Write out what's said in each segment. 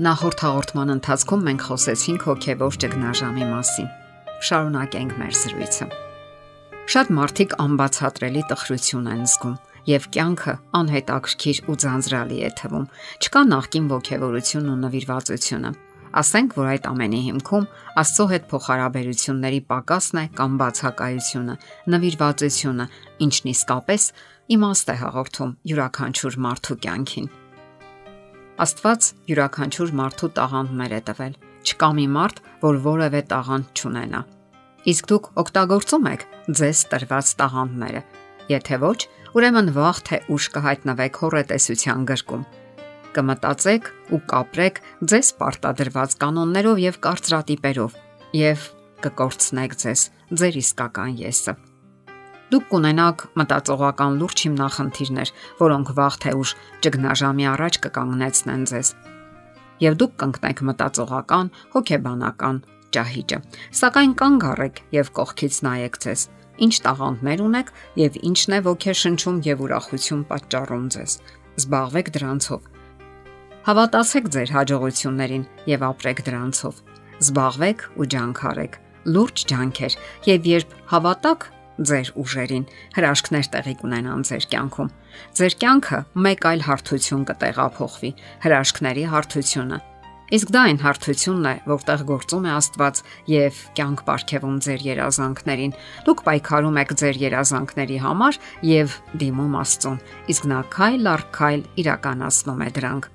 Նախորդ հաղորդման ընթացքում մենք խոսեցինք հոգևոր ճգնաժամի մասին։ Շարունակենք մեր զրույցը։ Շատ մարդիկ անբացատրելի տխրություն են զգում եւ կյանքը անհետաքրքիր ու ձանձրալի է թվում։ Չկա նախքին ողջավորություն ու նվիրվածությունը։ Ասենք, որ այդ ամենի հիմքում Աստծո հետ փոխհարաբերությունների պակասն է կամ բացակայությունը, նվիրվածությունը, ինչն իսկապես իմաստ է հաղորդում յուրաքանչյուր մարդու կյանքին։ Աստված յուրաքանչյուր մարդու տաղանդներ է տվել։ Չկա մի մարդ, որ որևէ տաղանդ չունենա։ Իսկ դուք օգտագործում եք ձեզ տրված տաղանդները։ Եթե ոչ, ուրեմն վաղ թե ուշ կհայտնվեք հորետեսության գրկում։ Կմտածեք ու կապրեք ձեզ պարտադրված կանոններով եւ կարծրատիպերով եւ կկորցնեք ձեզ ձեր իսկական եսը։ Դուք կունենաք մտածողական լուրջ հիմնախնդիրներ, որոնք վաղ թե ուշ ճգնաժամի առաջ կկանգնեցնեն ձեզ։ Եվ դուք կընկնեք մտածողական, հոգեբանական ճահիճը։ Սակայն կանգ առեք եւ կողքից նայեք ձեզ։ Ինչ տաղանդներ ունեք եւ ինչն է ոգեշնչում եւ ուրախություն պատճառում ձեզ։ Զբաղվեք դրանցով։ Հավատացեք ձեր հաջողություններին եւ ապրեք դրանցով։ Զբաղվեք ու ջանք արեք լուրջ ջանքեր եւ երբ հավատաք ձեր ուժերին, հրաշքներ տեղի կունենան ձեր կյանքում։ Ձեր կյանքը մեկ այլ հարթություն կտեղափոխվի՝ հրաշքների հարթությունը։ Իսկ դա այն հարթությունն է, որտեղ գործում է Աստված եւ կյանք ապարգևում ձեր երազանքներին։ Դուք պայքարում եք ձեր երազանքների համար եւ դիմում Աստծուն, իսկ նա քայլ առ քայլ իրականացնում է դրանք։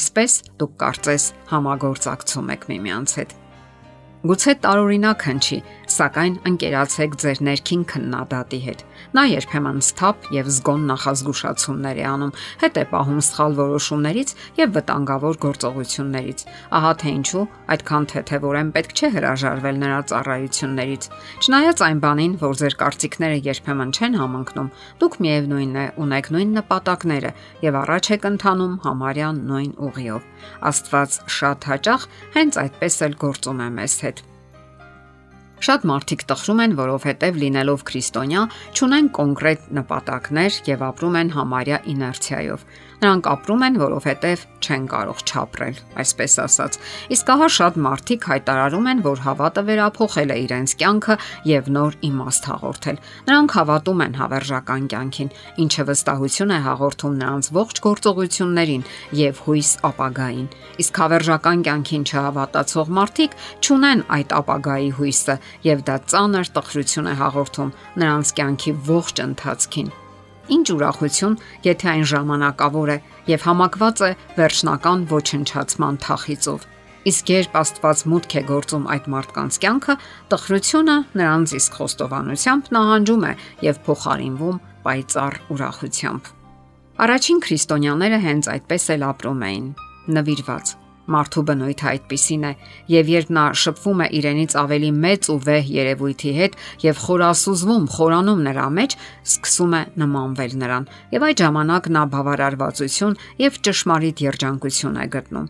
Այսպես դուք կարծես համագործակցում եք միմյանց հետ։ Գուցե տարօրինակ հնչի, սակայն ընկերացեք ձեր ներքին քննադատի հետ։ Նա երբեմն սթափ եւ զգոն նախազգուշացումներ է անում, հետ է պահում սխալ որոշումներից եւ վտանգավոր գործողություններից։ Ահա թե ինչու այդքան թեթևորեն պետք չէ հրաժարվել նրա ծառայություններից։ Չնայած այն բանին, որ ձեր կարծիքները երբեմն չեն համընկնում, դուք միևնույնն է ունեք նույն նպատակները եւ առաջ եք ընթանում համարյա նույն ուղիով։ Աստված շատ հաճախ հենց այդպես էլ գործում է մեզ հետ։ Շատ մարդիկ տխրում են, որովհետև լինելով քրիստոնյա, ճունեն կոնկրետ նպատակներ եւ ապրում են համարյա իներցիայով։ Նրանք ապրում են, որովհետև չեն կարող չապրել, այսպես ասած։ Իսկ ահա շատ մարդիկ հայտարարում են, որ հավատը վերափոխել է իրենց կյանքը եւ նոր իմաստ հաղորդել։ Նրանք հավատում են հավերժական կյանքին, ինչը վստահություն է հաղորդում նրանց ողջ գործողություններին եւ հույս ապագային։ Իսկ հավերժական կյանքին չհավատացող մարդիկ չունեն այդ ապագայի հույսը եւ դա ծանր տխրություն է հաղորդում նրանց կյանքի ողջ ընթացքին։ Ինչ ուրախություն, եթե այն ժամանակավոր է եւ համակված է վերջնական ոչնչացման թախիծով։ Իսկ երբ Աստված մուտք է գործում այդ մարդկանց կյանքը, տխրությունը նրանց իսկ խոստովանությամբ նահանջում է եւ փոխարինվում պայծառ ուրախությամբ։ Առաջին քրիստոնյաները հենց այդպես էլ ապրում էին՝ նվիրված Մարդու բնույթը այդպիսին է, եւ երբ նա շփվում է իրենից ավելի մեծ ու վեհ երևույթի հետ եւ խորասուզվում, խորանում նրա մեջ, սկսում է նմանվել նրան, եւ այդ ժամանակ նա բավարարվածություն եւ ճշմարիտ երջանկություն է գտնում։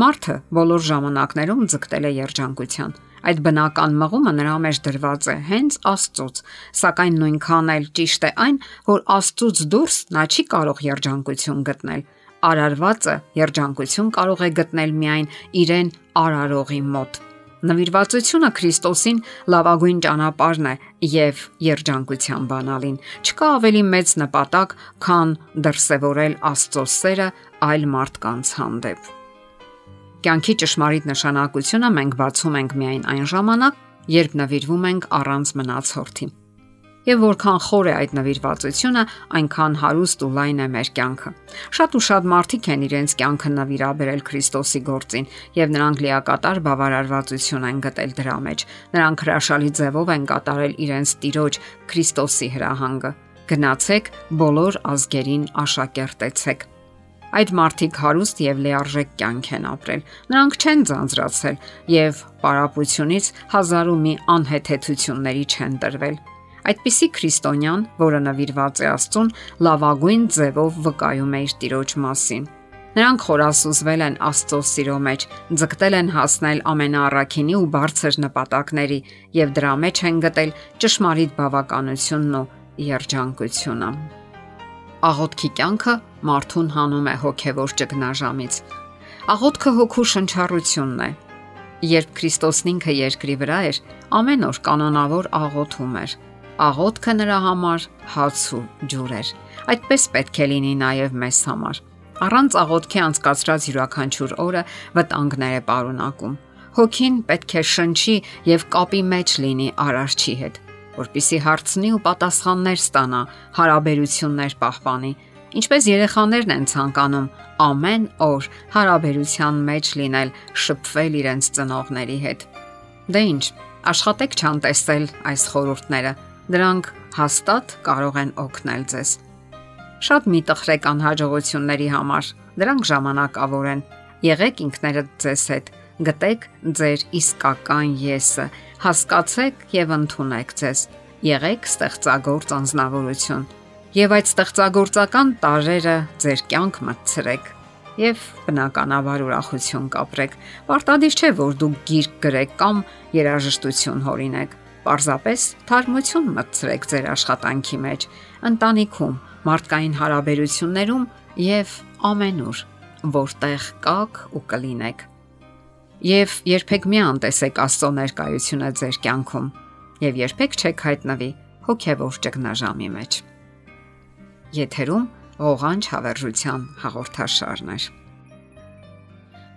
Մարդը բոլոր ժամանակներում ձգտել է երջանկության։ Այդ բնական մղումը նրա մեջ դրված է հենց Աստծոց, սակայն նույնքան էլ ճիշտ է այն, որ Աստծոց դուրս նա չի կարող երջանկություն գտնել արարվածը երջանկություն կարող է գտնել միայն իրեն արարողի մոտ։ Նվիրվածությունը Քրիստոսին լավագույն ճանապարհն է եւ երջանկության բանալին։ Չկա ավելի մեծ նպատակ, քան դրսևորել Աստծո սերը այլ մարդկանց հանդեպ։ Կյանքի ճշմարիտ նշանակությունը մենք բացում ենք միայն այն ժամանակ, երբ նվիրվում ենք առանց մնացորդի եւ որքան խոր է այդ նվիրվածությունը, այնքան հարուստ ու լայն է մեր կյանքը։ Շատ ու շատ մարդիկ են իրենց կյանքը նվիրաբերել Քրիստոսի գործին եւ նրանք լիակատար բավարարվածություն են գտել դրա մեջ։ Նրանք հրաշալի ձևով են կատարել իրենց Տիրոջ Քրիստոսի հրահանգը։ Գնացեք բոլոր ազգերին աշակերտեցեք Այդ մարդիկ հարուստ եւ լիարժեք կյանք են ապրել։ Նրանք չեն ձանձրացել եւ պարապությունից հազարու մի անհեթեթությունների չեն տրվել։ Այդպիսի քրիստոնյան, որը նվիրված է Աստծուն, լավագույն ձևով վկայում է իր Տիրոջ մասին։ Նրանք խորասուզվել են Աստծո սիրո մեջ, ձգտել են հասնել ամենաառաքինի ու բարձր նպատակների եւ դրա մեջ են գտել ճշմարիտ բավականությունն ու երջանկությունը։ Աղոթքի կյանքը մարդուն հանում է հոգևոր ճգնաժամից։ Աղոթքը հոգու շնչառությունն է։ Երբ Քրիստոսն ինքը երկրի վրա էր, ամեն օր կանոնավոր աղոթում էր։ Աղոթքը նրա համար հաց ու ջուր էր։ Այդպես պետք է լինի նաև մեզ համար։ Առանց աղոթքի անցկացրած յուրաքանչյուր օրը վտանգներ է պարունակում։ Հոգին պետք է շնչի եւ կապի մեջ լինի արարչի հետ, որpիսի հարցնի ու պատասխաններ ստանա, հարաբերություններ պահպանի, ինչպես երեխաներն են ցանկանում ամեն օր հարաբերության մեջ լինել, շփվել իրենց ծնողների հետ։ Դե ի՞նչ, աշխատեք չանտեսել այս խորհուրդները։ Դրանք հաստատ կարող են օգնել ձեզ։ Շատ մի տխրեք անհաջողությունների համար։ Դրանք ժամանակավոր են։ Եղեք ինքներդ ձեզ հետ, գտեք ձեր իսկական եսը, հասկացեք եւ ընդունեք ձեզ։ Եղեք ստեղծագործ անznավորություն եւ այդ ստեղծագործական տարերը ձեր կյանք մտցրեք եւ բնականաբար ուրախություն կապրեք։ Պարտադիր չէ, որ դուք գիրք գրեք կամ երաժշտություն հորինեք։ Պարզապես թարմություն մտցրեք ձեր աշխատանքի մեջ, ընտանիքում, մարդկային հարաբերություններում եւ ամենուր, որտեղ կաք ու կլինեք։ Եվ երբեք մի անտեսեք Աստծո ներկայությունը ձեր կյանքում եւ երբեք չեք հայտնվի հոգեվոր ճգնաժամի մեջ։ Եթերում ողանջ հավերժության հաղորդաշարն է։